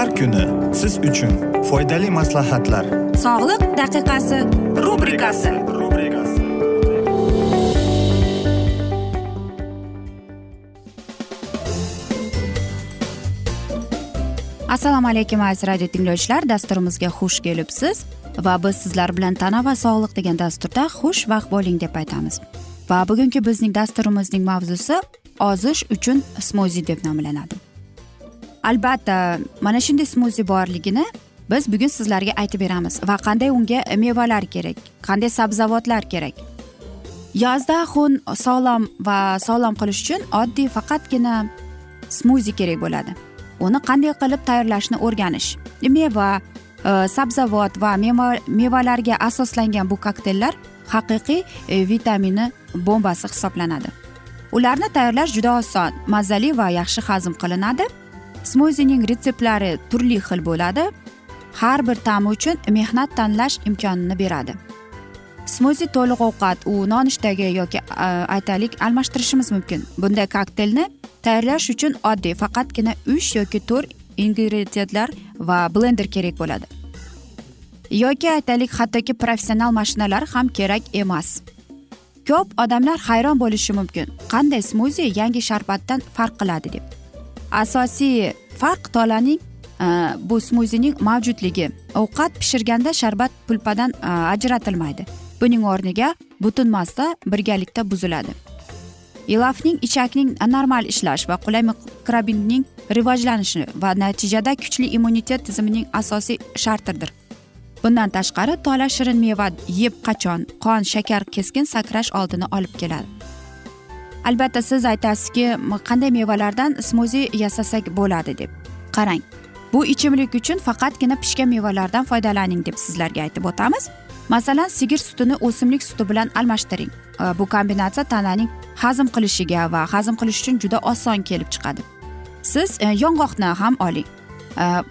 Har kuni siz uchun foydali maslahatlar. Sog'liq daqiqasi rubrikasi. Assalomu alaykum aziz radio tinglovchilar. Dasturimizga xush kelibsiz va biz sizlar bilan tana va sog'liq degan dasturda xushvaqt bo'ling deb aytamiz. Va bugungi bizning dasturimizning mavzusi ozish uchun smuzi deb nomlanadi albatta mana shunday smuzi borligini biz bugun sizlarga aytib beramiz. Va qanday unga mevalar kerak qanday sabzavotlar kerak. Yozda xun sog'lom va sog'lom qilish uchun oddiy faqatgina smuzi kerak bo'ladi. Uni qanday qilib tayyorlashni o'rganish meva e, sabzavot va mevalarga asoslangan bu kokteyllar haqiqiy e, vitamini bombasi hisoblanadi. Ularni tayyorlash juda oson mazali va yaxshi hazm qilinadi. Smuzining retseptlari turli xil bo'ladi. Har bir ta'mi uchun mehnat tanlash imkonini beradi. Smuzi to'liq ovqat u nonushtaga yoki aytaylik almashtirishimiz mumkin. Bunday kokteylni tayyorlash uchun oddiy faqatgina uch yoki to'rt ingrediyentlar va blender kerak bo'ladi. Yoki aytaylik hattoki professional mashinalar ham kerak emas. Ko'p odamlar hayron bo'lishi mumkin. Qanday smuzi yangi sharbatdan farq qiladi deb. Asosiy farq tolaning e, bu smuzining mavjudligi. Ovqat pishirganda sharbat pulpadan e, ajratilmaydi. Buning o'rniga butun massa birgalikda buziladi. Ilafning ichakning normal ishlash va qulay mikrobinning rivojlanishi va natijada kuchli immunitet tizimining asosiy shartidir bundan tashqari tola shirin meva yeb qachon qon shakar keskin sakrash oldini olib keladi. Albatta siz aytasizki qanday mevalardan smuzi yasasak bo'ladi deb. Qarang bu ichimlik uchun faqatgina pishgan mevalardan foydalaning deb sizlarga aytib o'tamiz. Masalan sigir sutini o'simlik suti bilan almashtiring. Bu kombinatsiya tananing hazm qilishiga va hazm qilish uchun juda oson kelib chiqadi. Siz e, yong'oqni ham oling.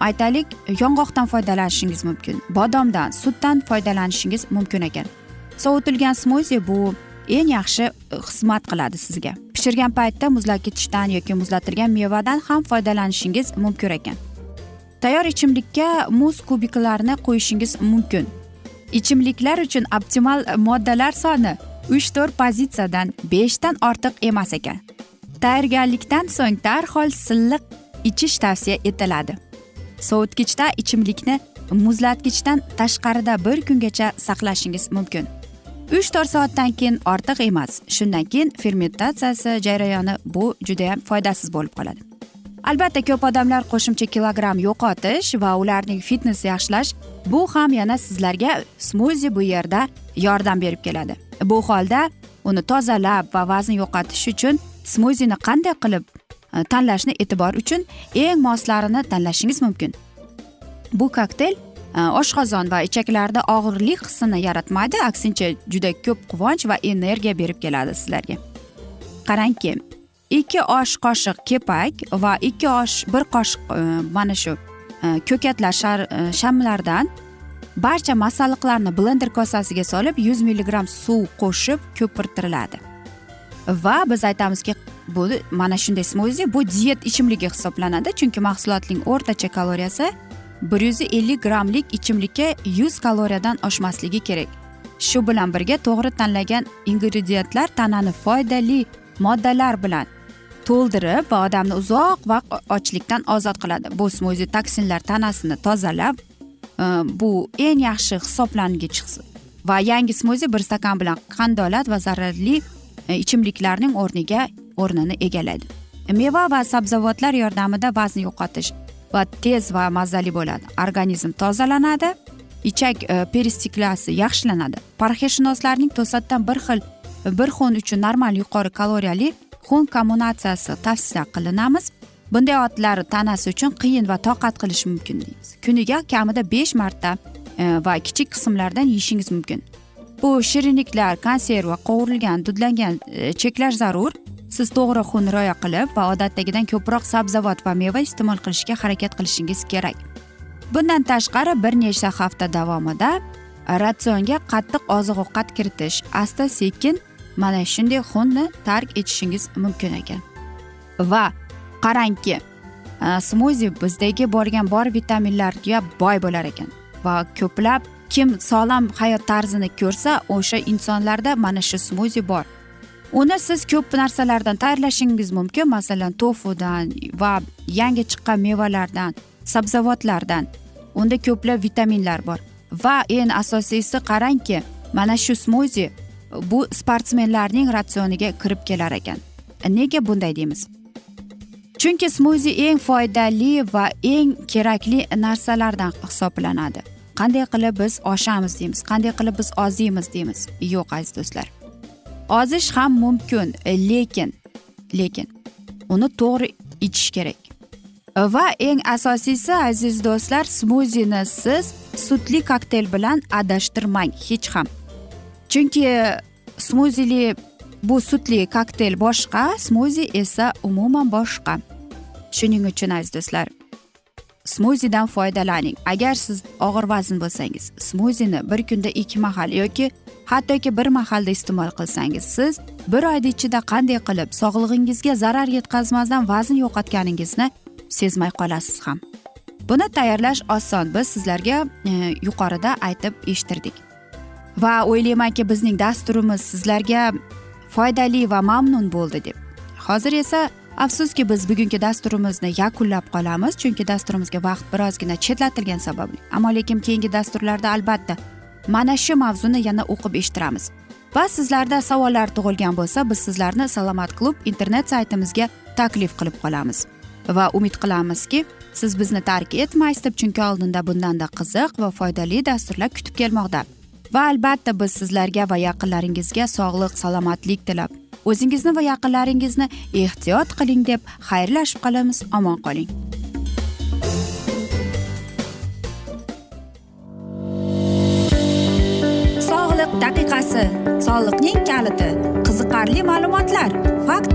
Aytaylik yong'oqdan foydalanishingiz mumkin bodomdan sutdan foydalanishingiz mumkin ekan. Sovutilgan smuzi bu eng yaxshi e, xizmat qiladi sizga. Pishirgan paytda muzlatgichdan yoki muzlatilgan mevadan ham foydalanishingiz mumkin ekan. Tayyor ichimlikka muz kubiklarini qo'yishingiz mumkin. Ichimliklar uchun optimal moddalar soni uch to'rt pozitsiyadan beshdan ortiq emas ekan. Tayyorgarlikdan so'ng darhol silliq ichish tavsiya etiladi. Sovutgichda ichimlikni muzlatgichdan tashqarida bir kungacha saqlashingiz mumkin. Uch to'rt soatdan keyin ortiq emas shundan keyin fermentatsiyasi jarayoni bu judayam foydasiz bo'lib qoladi. Albatta ko'p odamlar qo'shimcha kilogramm yo'qotish va ularning fitness yaxshilash bu ham yana sizlarga smuzi bu yerda yordam berib keladi. Bu holda uni tozalab va vazn yo'qotish uchun smuzini qanday qilib e, tanlashni e'tibor uchun eng moslarini tanlashingiz mumkin. Bu kokteyl Э, oshqozon va ichaklarda og'irlik hissini yaratmaydi. Aksincha juda ko'p quvonch va energiya berib keladi sizlarga. Qarangki ikki osh qoshiq kepak va ikki osh bir qoshiq e, mana shu e, ko'katlar e, shamlardan barcha masalliqlarni blender kosasiga solib yuz milligramm suv qo'shib ko'pirtiriladi. Va biz aytamizki bu mana shunday smuzi bu diet ichimligi hisoblanadi. Chunki mahsulotning o'rtacha kaloriyasi bir yuz ellik grammlik ichimlikka yuz kaloriyadan oshmasligi kerak. Shu bilan birga to'g'ri tanlagan ingrediyentlar tanani foydali moddalar bilan to'ldirib va odamni uzoq vaqt ochlikdan ozod qiladi. Bu smuzi toksinlar tanasini tozalab e, bu eng yaxshi hisoblangich va yangi smuzi bir stakan bilan qandolat va zararli e, ichimliklarning o'rniga o'rnini egallaydi. Meva va sabzavotlar yordamida vazni yo'qotish va tez va mazali bo'ladi. Organizm tozalanadi ichak e, peristiklasi yaxshilanadi. Parhezshunoslarning to'satdan bir xil bir xun uchun normal yuqori kaloriyali xun kommunatsiyasi tavsiya qilinamiz. Bunday otlar tanasi uchun qiyin va toqat qilish mumkin deymiz. Kuniga kamida besh marta e, va kichik qismlardan yeyishingiz mumkin. Bu shirinliklar konserva qovurilgan dudlangan e, cheklash zarur. Siz to'g'ri xun rioya qilib va odatdagidan ko'proq sabzavot va meva iste'mol qilishga harakat qilishingiz kerak. Bundan tashqari bir necha hafta davomida ratsionga qattiq oziq ovqat kiritish asta sekin mana shunday xunni tark etishingiz mumkin ekan. Va qarangki e, smuzi bizdagi borgan bor vitaminlarga boy bo'lar ekan va ko'plab kim sog'lom hayot tarzini ko'rsa o'sha insonlarda mana shu smuzi bor. Uni siz ko'p narsalardan tayyorlashingiz mumkin. Masalan tofudan va yangi chiqqan mevalardan sabzavotlardan. Unda ko'plab vitaminlar bor. Va eng asosiysi qarangki mana shu smuzi bu sportsmenlarning ratsioniga kirib kelar ekan. Nega bunday deymiz? Chunki smuzi eng foydali va eng kerakli narsalardan hisoblanadi. Qanday qilib biz oshamiz deymiz qanday qilib biz oziymiz deymiz. Yo'q aziz do'stlar. Ozish ham mumkin e, lekin lekin uni to'g'ri ichish kerak. Va eng asosiysi aziz do'stlar smuzini siz sutli kokteyl bilan adashtirmang hech ham. Chunki smuzili bu sutli kokteyl boshqa smuzi esa umuman boshqa. Shuning uchun aziz do'stlar smuzidan foydalaning. Agar siz og'ir vazn bo'lsangiz smuzini bir kunda ikki mahal yoki hattoki bir mahalda iste'mol qilsangiz siz bir oyni ichida qanday qilib sog'lig'ingizga zarar yetkazmasdan vazn yo'qotganingizni sezmay qolasiz ham. Buni tayyorlash oson. Biz sizlarga e, yuqorida aytib eshittirdik. Va o'ylaymanki bizning dasturimiz sizlarga foydali va mamnun bo'ldi deb. Hozir esa afsuski biz bugungi dasturimizni yakunlab qolamiz chunki dasturimizga vaqt birozgina chetlatilgani sababli. Ammo lekin keyingi dasturlarda albatta mana shu mavzuni yana o'qib eshittiramiz. Va sizlarda savollar tug'ilgan bo'lsa biz sizlarni salomat klub internet saytimizga taklif qilib qolamiz. Va umid qilamizki siz bizni tark etmaysiz deb chunki oldinda bundanda qiziq va foydali dasturlar kutib kelmoqda. Va albatta biz sizlarga va yaqinlaringizga sog'lik salomatlik tilab o'zingizni va yaqinlaringizni ehtiyot qiling deb xayrlashib qolamiz. Omon qoling.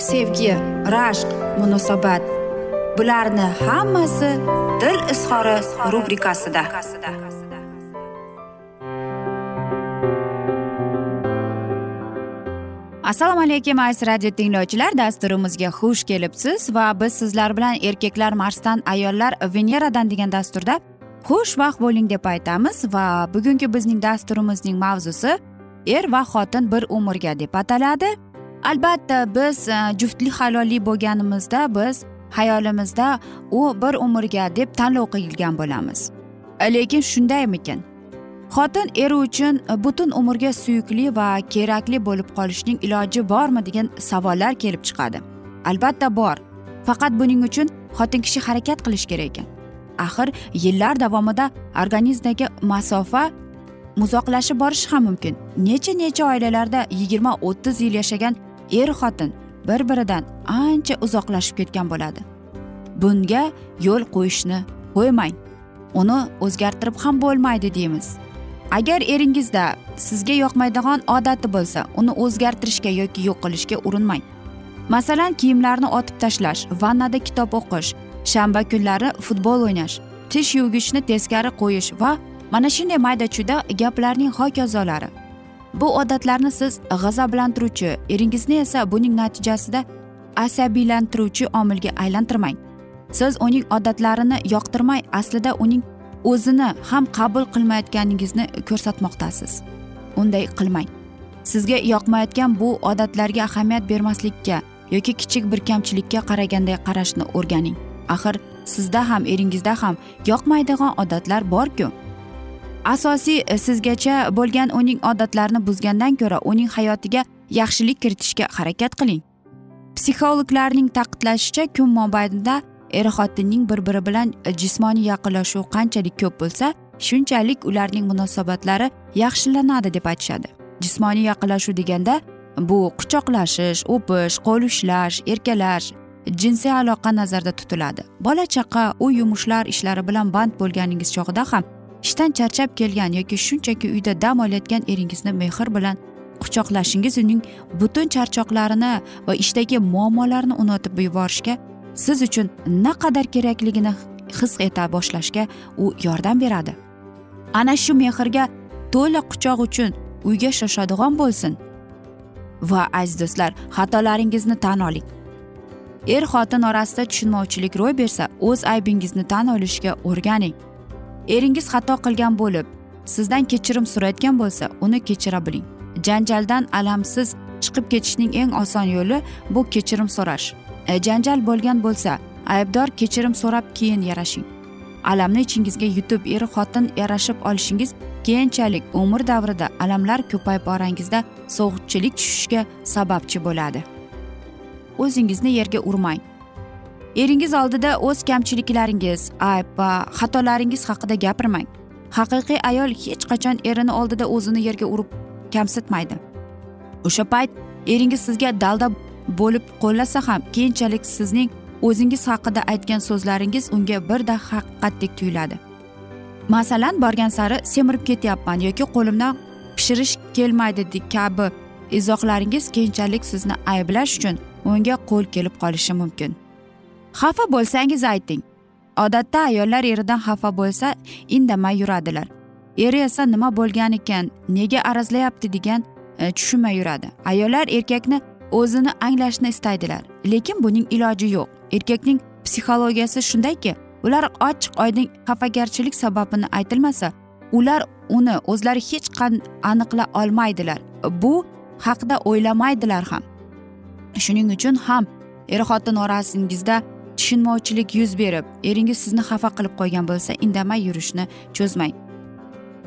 sevgi rashq munosabat. Bularni hammasi dil izhori rubrikasida. Assalomu alaykum aziz radio tinglovchilar. Dasturimizga xush kelibsiz va biz sizlar bilan erkaklar marsdan ayollar veneradan degan dasturda xushvaqt bo'ling deb aytamiz va bugungi bizning dasturimizning mavzusi er va xotin bir umrga deb ataladi. Albatta biz e, juftlik halolli bo'lganimizda biz hayolimizda u bir umrga deb tanlov qilgan bo'lamiz. Lekin shundaymikin xotin eri uchun butun umrga suyukli va kerakli bo'lib qolishning iloji bormi degan savollar kelib chiqadi. Albatta bor. Faqat buning uchun xotin kishi harakat qilish kerak ekan. Axir yillar davomida organizmdagi masofa muzoqlashib borishi ham mumkin. Necha necha oilalarda yigirma o'ttiz yil yashagan er xotin bir biridan ancha uzoqlashib ketgan bo'ladi. Bunga yo'l qo'yishni qo'ymang. Uni o'zgartirib ham bo'lmaydi deymiz. Agar eringizda sizga yoqmaydigan odati bo'lsa uni o'zgartirishga yoki yo'q qilishga urinmang. Masalan kiyimlarni otib tashlash vannada kitob o'qish shanba kunlari futbol o'ynash tish yuvgichni teskari qo'yish va mana shunday mayda chuyda gaplarning hokazolari bu odatlarni siz g'azablantiruvchi eringizni esa buning natijasida asabiylantiruvchi omilga aylantirmang. Siz uning odatlarini yoqtirmay aslida uning o'zini ham qabul qilmayotganingizni ko'rsatmoqdasiz. Unday qilmang. Sizga yoqmayotgan bu odatlarga ahamiyat bermaslikka yoki kichik bir kamchilikka qaraganday qarashni o'rganing. Axir sizda ham eringizda ham yoqmaydigan odatlar borku. Asosiy e, sizgacha bo'lgan uning odatlarini buzgandan ko'ra uning hayotiga yaxshilik kiritishga harakat qiling. Psixologlarning ta'kidlashicha kun mobaynida er xotinning bir biri bilan e, jismoniy yaqinlashuv qanchalik ko'p bo'lsa shunchalik ularning munosabatlari yaxshilanadi deb aytishadi. Jismoniy yaqinlashuv deganda bu quchoqlashish o'pish qo'l ushlash erkalash jinsiy aloqa nazarda tutiladi. Bola chaqa uy yumushlar ishlari bilan band bo'lganingiz chog'ida ham ishdan charchab kelgan yoki shunchaki uyda dam olayotgan eringizni mehr bilan quchoqlashingiz uning butun charchoqlarini va ishdagi muammolarni unutib yuborishga siz uchun naqadar kerakligini his eta boshlashga u yordam beradi. Ana shu mehrga to'la quchoq uchun uyga shoshadigan bo'lsin. Va aziz do'stlar xatolaringizni tan oling. Er xotin orasida tushunmovchilik ro'y bersa o'z aybingizni tan olishga o'rganing. Eringiz xato qilgan bo'lib sizdan kechirim so'rayotgan bo'lsa uni kechira biling. Janjaldan alamsiz chiqib ketishning eng oson yo'li bu kechirim so'rash. E, janjal bo'lgan bo'lsa aybdor kechirim so'rab keyin yarashing. Alamni ichingizga yutib er xotin yarashib olishingiz keyinchalik umr davrida alamlar ko'payib borangizda sovuqchilik tushishga sababchi bo'ladi. O'zingizni yerga urmang. Eringiz oldida o'z kamchiliklaringiz ayb va xatolaringiz haqida gapirmang. Haqiqiy ayol hech qachon erini oldida o'zini yerga urib kamsitmaydi. O'sha payt eringiz sizga dalda bo'lib qo'llasa ham keyinchalik sizning o'zingiz haqida aytgan so'zlaringiz unga birda haqiqatdek tuyuladi. Masalan borgan sari semirib ketyapman yoki qo'limdan pishirish kelmaydi kabi izohlaringiz keyinchalik sizni ayblash uchun unga qo'l kelib qolishi mumkin. Xafa bo'lsangiz ayting. Odatda ayollar eridan xafa bo'lsa indamay yuradilar. Eri esa nima bo'lgan ekan nega arazlayapti degan e, tushunmay yuradi. Ayollar erkakni o'zini anglashni istaydilar lekin buning iloji yo'q. Erkakning psixologiyasi shundayki ular ochiq oydin xafagarchilik sababini aytilmasa ular uni o'zlari hech qanday aniqla olmaydilar. Bu haqida o'ylamaydilar ham. Shuning uchun ham er xotin orasingizda tushunmovchilik yuz berib eringiz sizni xafa qilib qo'ygan bo'lsa indamay yurishni cho'zmang.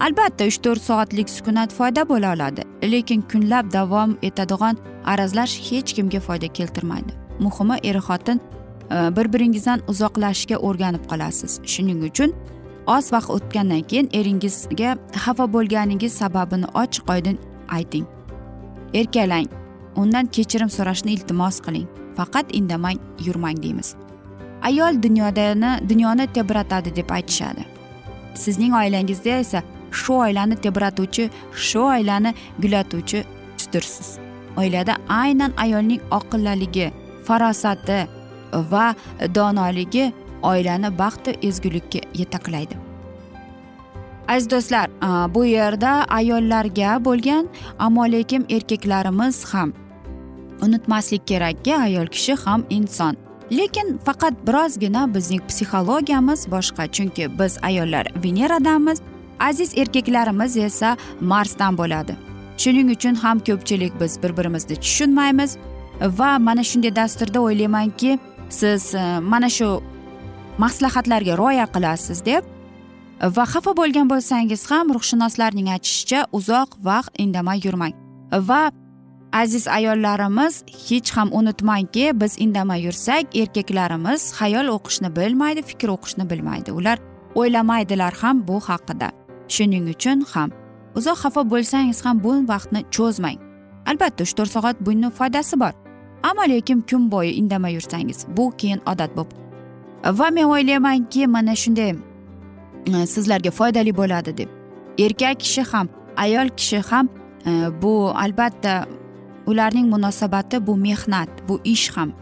Albatta uch to'rt soatlik sukunat foyda bo'la oladi lekin kunlab davom etadigan arazlash hech kimga foyda keltirmaydi. Muhimi er xotin e, bir biringizdan uzoqlashishga o'rganib qolasiz. Shuning uchun oz vaqt o'tgandan keyin eringizga xafa bo'lganingiz sababini ochiq oydin ayting. Erkalang undan kechirim so'rashni iltimos qiling. Faqat indamay yurmang deymiz. Ayol dunyodani dunyoni tebratadi deb aytishadi. Sizning oilangizda esa shu oilani tebratuvchi shu oilani gullatuvchidirsiz oilada aynan ayolning oqillaligi farosati va donoligi oilani baxtu ezgulikka yetaklaydi aziz do'stlar bu yerda ayollarga bo'lgan ammo lekin erkaklarimiz ham unutmaslik kerakki ayol kishi ham inson. Lekin faqat birozgina bizning psixologiyamiz boshqa chunki biz ayollar veneradanmiz aziz erkaklarimiz esa marsdan bo'ladi. Shuning uchun ham ko'pchilik biz bir birimizni tushunmaymiz va mana shunday dasturda o'ylaymanki siz e, mana shu maslahatlarga rioya qilasiz deb va xafa bo'lgan bo'lsangiz ham ruhshunoslarning aytishicha uzoq vaqt indamay yurmang va aziz ayollarimiz hech ham unutmangki biz indamay yursak erkaklarimiz xayol o'qishni bilmaydi fikr o'qishni bilmaydi. Ular o'ylamaydilar ham bu haqida. Shuning uchun ham uzoq xafa bo'lsangiz ham bu vaqtni cho'zmang. Albatta uch to'rt soat buni foydasi bor. Ammo lekin kun bo'yi indamay yursangiz bu keyin odat bo'lib va men o'ylaymanki mana shunday e, sizlarga foydali bo'ladi deb. Erkak kishi ham ayol kishi ham e, bu albatta ularning munosabati bu mehnat bu ish ham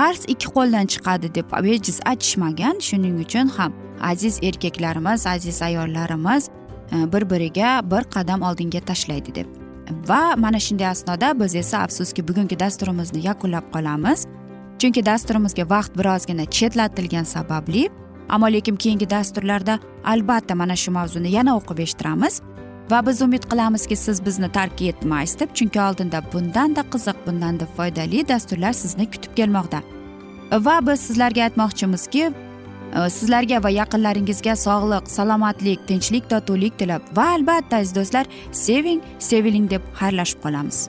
qarz ikki qo'ldan chiqadi deb bejiz aytishmagan. Shuning uchun ham aziz erkaklarimiz aziz ayollarimiz e, bir biriga bir qadam oldinga tashlaydi deb. Va mana shunday asnoda biz esa afsuski bugungi dasturimizni yakunlab qolamiz. Chunki dasturimizga vaqt birozgina chetlatilgani sababli ammo lekin keyingi dasturlarda albatta mana shu mavzuni yana o'qib eshittiramiz. Va biz umid qilamizki siz bizni tark etmaysiz deb chunki oldinda bundanda qiziq bundanda foydali dasturlar sizni kutib kelmoqda. Va biz sizlarga aytmoqchimizki e, sizlarga va yaqinlaringizga sog'lik salomatlik tinchlik totuvlik tilab va albatta aziz do'stlar seving seviling deb xayrlashib qolamiz.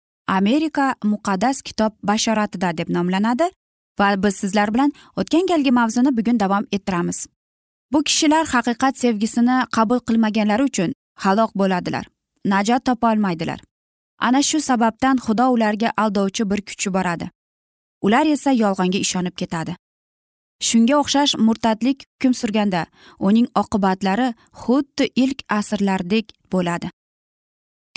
amerika muqaddas kitob bashoratida deb nomlanadi va biz sizlar bilan o'tgan galgi mavzuni bugun davom ettiramiz. Bu kishilar haqiqat sevgisini qabul qilmaganlari uchun halok bo'ladilar najot topa olmaydilar. Ana shu sababdan xudo ularga aldovchi bir kuch yuboradi ular esa yolg'onga ishonib ketadi. Shunga o'xshash murtadlik hukm surganda uning oqibatlari xuddi ilk asrlardek bo'ladi.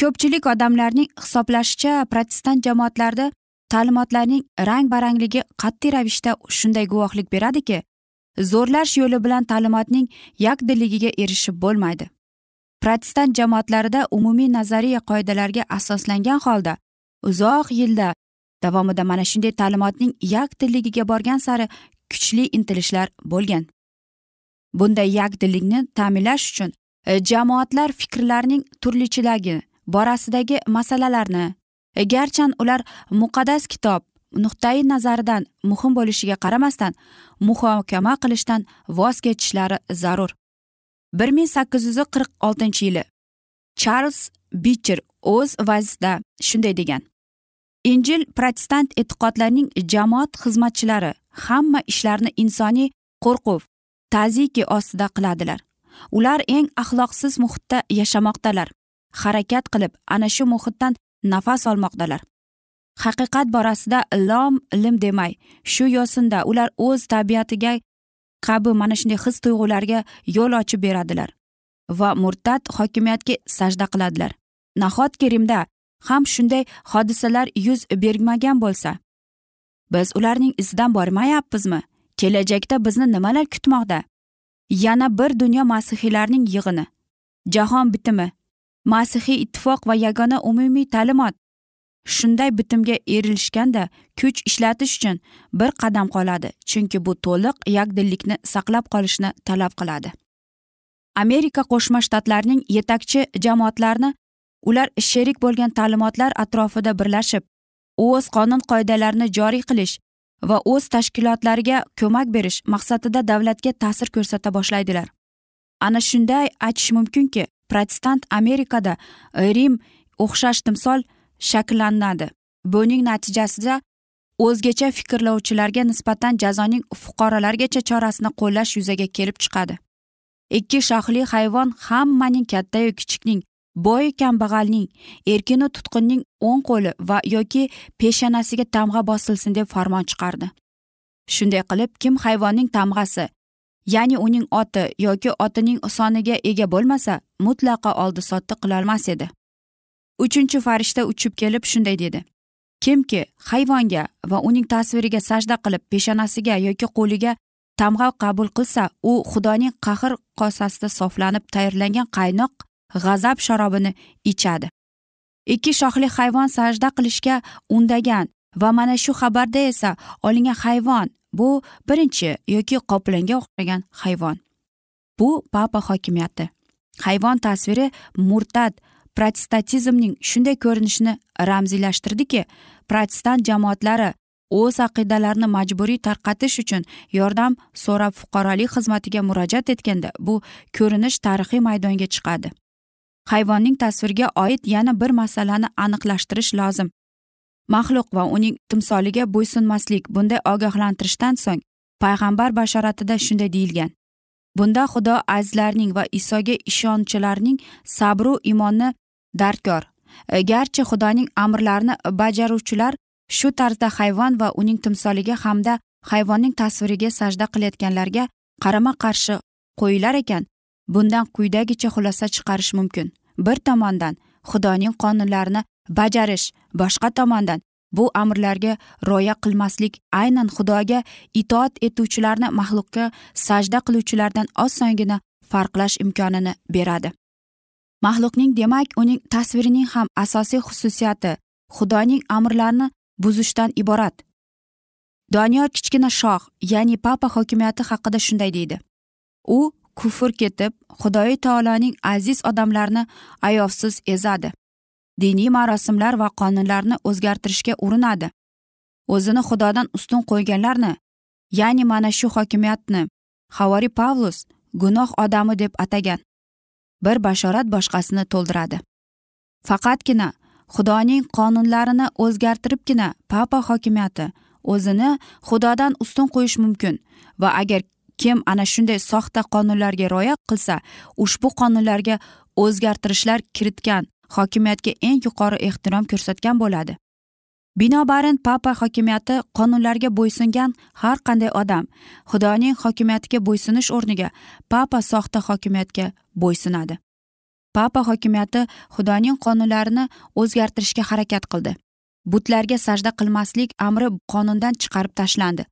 Ko'pchilik odamlarning hisoblashicha protestant jamoatlarida ta'limotlarning rang barangligi qat'iy ravishda shunday guvohlik beradiki zo'rlash yo'li bilan ta'limotning yakdilligiga erishib bo'lmaydi. Protestant jamoatlarida umumiy nazariya qoidalarga asoslangan holda uzoq yillar davomida mana shunday ta'limotning yakdilligiga borgan sari kuchli intilishlar bo'lgan. Bunday yakdillikni ta'minlash uchun e, jamoatlar fikrlarning turlichiligi borasidagi masalalarni garchan ular muqaddas kitob nuqtai nazaridan muhim bo'lishiga qaramasdan muhokama qilishdan voz kechishlari zarur. bir ming sakkiz yuz qirq oltinchi yili charlz bicher o'z vazisida shunday degan injil protestant e'tiqodlarining jamoat xizmatchilari hamma ishlarni insoniy qo'rquv taziki ostida qiladilar. Ular eng axloqsiz muhitda yashamoqdalar. Harakat qilib ana shu muhitdan nafas olmoqdalar. Haqiqat borasida lom lim demay shu yo'sinda ular o'z tabiatiga kabi mana shunday his tuyg'ularga yo'l ochib beradilar va murtad hokimiyatga sajda qiladilar. Nahotki rimda ham shunday hodisalar yuz bermagan bo'lsa biz ularning izidan bormayapmizmi? Kelajakda bizni nimalar kutmoqda? Yana bir dunyo masihiylarning yig'ini jahon bitimi masihiy ittifoq va yagona umumiy ta'limot. Shunday bitimga erilishganda kuch ishlatish uchun bir qadam qoladi chunki bu to'liq yakdillikni saqlab qolishni talab qiladi. Amerika qo'shma shtatlarining yetakchi jamoatlarini ular sherik bo'lgan ta'limotlar atrofida birlashib o'z qonun qoidalarini joriy qilish va o'z tashkilotlariga ko'mak berish maqsadida davlatga ta'sir ko'rsata boshlaydilar. Ana shunday aytish mumkinki protestant amerikada e, rim o'xshash timsol shakllanadi. Buning natijasida o'zgacha fikrlovchilarga nisbatan jazoning fuqarolargacha chorasini qo'llash yuzaga kelib chiqadi. Ikki shoxli hayvon hammaning kattayu kichikning boy kambag'alning erkinu tutqunning o'ng qo'li va yoki peshanasiga tamg'a bosilsin deb farmon chiqardi. Shunday qilib kim hayvonning tamg'asi ya'ni uning oti yoki otining soniga ega bo'lmasa mutlaqo oldi sotdi qilolmas edi. Uchinchi farishta uchib kelib shunday dedi. Kimki hayvonga va uning tasviriga sajda qilib peshonasiga yoki qo'liga tamg'a qabul qilsa u xudoning qahr qosasida soflanib tayyorlangan qaynoq g'azab sharobini ichadi. Ikki shoxli hayvon sajda qilishga undagan va mana shu xabarda esa olingan hayvon bu birinchi yoki qoplanga o'xshagan hayvon. Bu papa hokimiyati. Hayvon tasviri murtad protestantizmning shunday ko'rinishini ramziylashtirdiki protestant jamoatlari o'z aqidalarini majburiy tarqatish uchun yordam so'rab fuqarolik xizmatiga murojaat etganda bu ko'rinish tarixiy maydonga chiqadi. Hayvonning tasvirga oid yana bir masalani aniqlashtirish lozim. Maxluq va uning timsoliga bo'ysunmaslik bunday ogohlantirishdan so'ng payg'ambar bashoratida shunday deyilgan. Bunda xudo azizlarning va isoga ishonchilarning sabru iymonni darkor e, garchi xudoning amrlarini bajaruvchilar shu tarzda hayvon va uning timsoliga hamda hayvonning tasviriga sajda qilayotganlarga qarama qarshi qo'yilar ekan. Bundan quyidagicha xulosa chiqarish mumkin. Bir tomondan xudoning qonunlarini bajarish boshqa tomondan. Bu amrlarga rioya qilmaslik aynan xudoga itoat etuvchilarni maxluqqa sajda qiluvchilardan osongina farqlash imkonini beradi. Maxluqning demak uning tasvirining ham asosiy xususiyati xudoning amrlarini buzishdan iborat. Doniyor kichkina shoh ya'ni papa hokimiyati haqida shunday deydi. U kufr ketib xudoyi taoloning aziz odamlarini ayovsiz ezadi. Diniy marosimlar va qonunlarni o'zgartirishga urinadi. O'zini xudodan ustun qo'yganlarni ya'ni mana shu hokimiyatni havoriy pavlus gunoh odami deb atagan bir bashorat boshqasini to'ldiradi. Faqatgina xudoning qonunlarini o'zgartiribgina papa hokimiyati o'zini xudodan ustun qo'yish mumkin va agar kim ana shunday soxta qonunlarga rioya qilsa ushbu qonunlarga o'zgartirishlar kiritgan hokimiyatga eng yuqori ehtirom ko'rsatgan bo'ladi. Binobarin papa hokimiyati qonunlarga bo'ysungan har qanday odam xudoning hokimiyatiga bo'ysunish o'rniga papa soxta hokimiyatga bo'ysunadi. Papa hokimiyati xudoning qonunlarini o'zgartirishga harakat qildi. Butlarga sajda qilmaslik amri qonundan chiqarib tashlandi.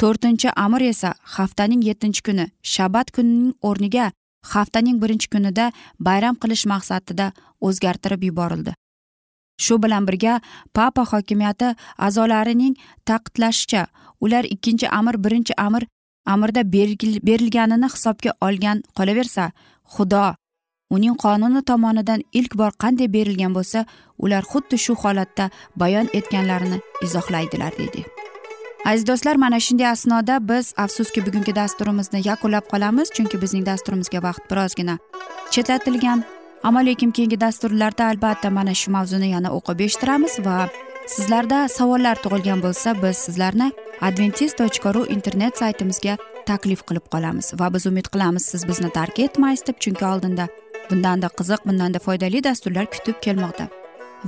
To'rtinchi amr esa haftaning yettinchi kuni shabat kunining o'rniga haftaning birinchi kunida bayram qilish maqsadida o'zgartirib yuborildi. Shu bilan birga papa hokimiyati a'zolarining ta'kidlashicha ular ikkinchi amr birinchi amr amirda berilganini hisobga olgan qolaversa xudo uning qonuni tomonidan ilk bor qanday berilgan bo'lsa ular xuddi shu holatda bayon etganlarini izohlaydilar deydi aziz do'stlar mana shunday asnoda biz afsuski bugungi dasturimizni yakunlab qolamiz chunki bizning dasturimizga vaqt birozgina chetlatilgan. Ammo lekin keyingi dasturlarda albatta mana shu mavzuni yana o'qib eshittiramiz va sizlarda savollar tug'ilgan bo'lsa biz sizlarni adventis tochka ru internet saytimizga taklif qilib qolamiz va biz umid qilamiz siz bizni tark etmaysiz deb chunki oldinda bundanda qiziq bundanda foydali dasturlar kutib kelmoqda.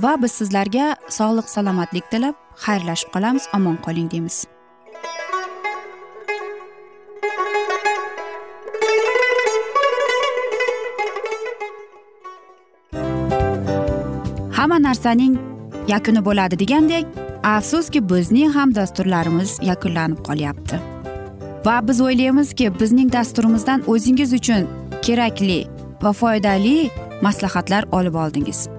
Va biz sizlarga sog'lik salomatlik tilab xayrlashib qolamiz omon qoling deymiz. Hamma narsaning yakuni bo'ladi degandek afsuski bizning ham dasturlarimiz yakunlanib qolyapti. Va biz o'ylaymizki bizning dasturimizdan o'zingiz uchun kerakli va foydali maslahatlar olib oldingiz.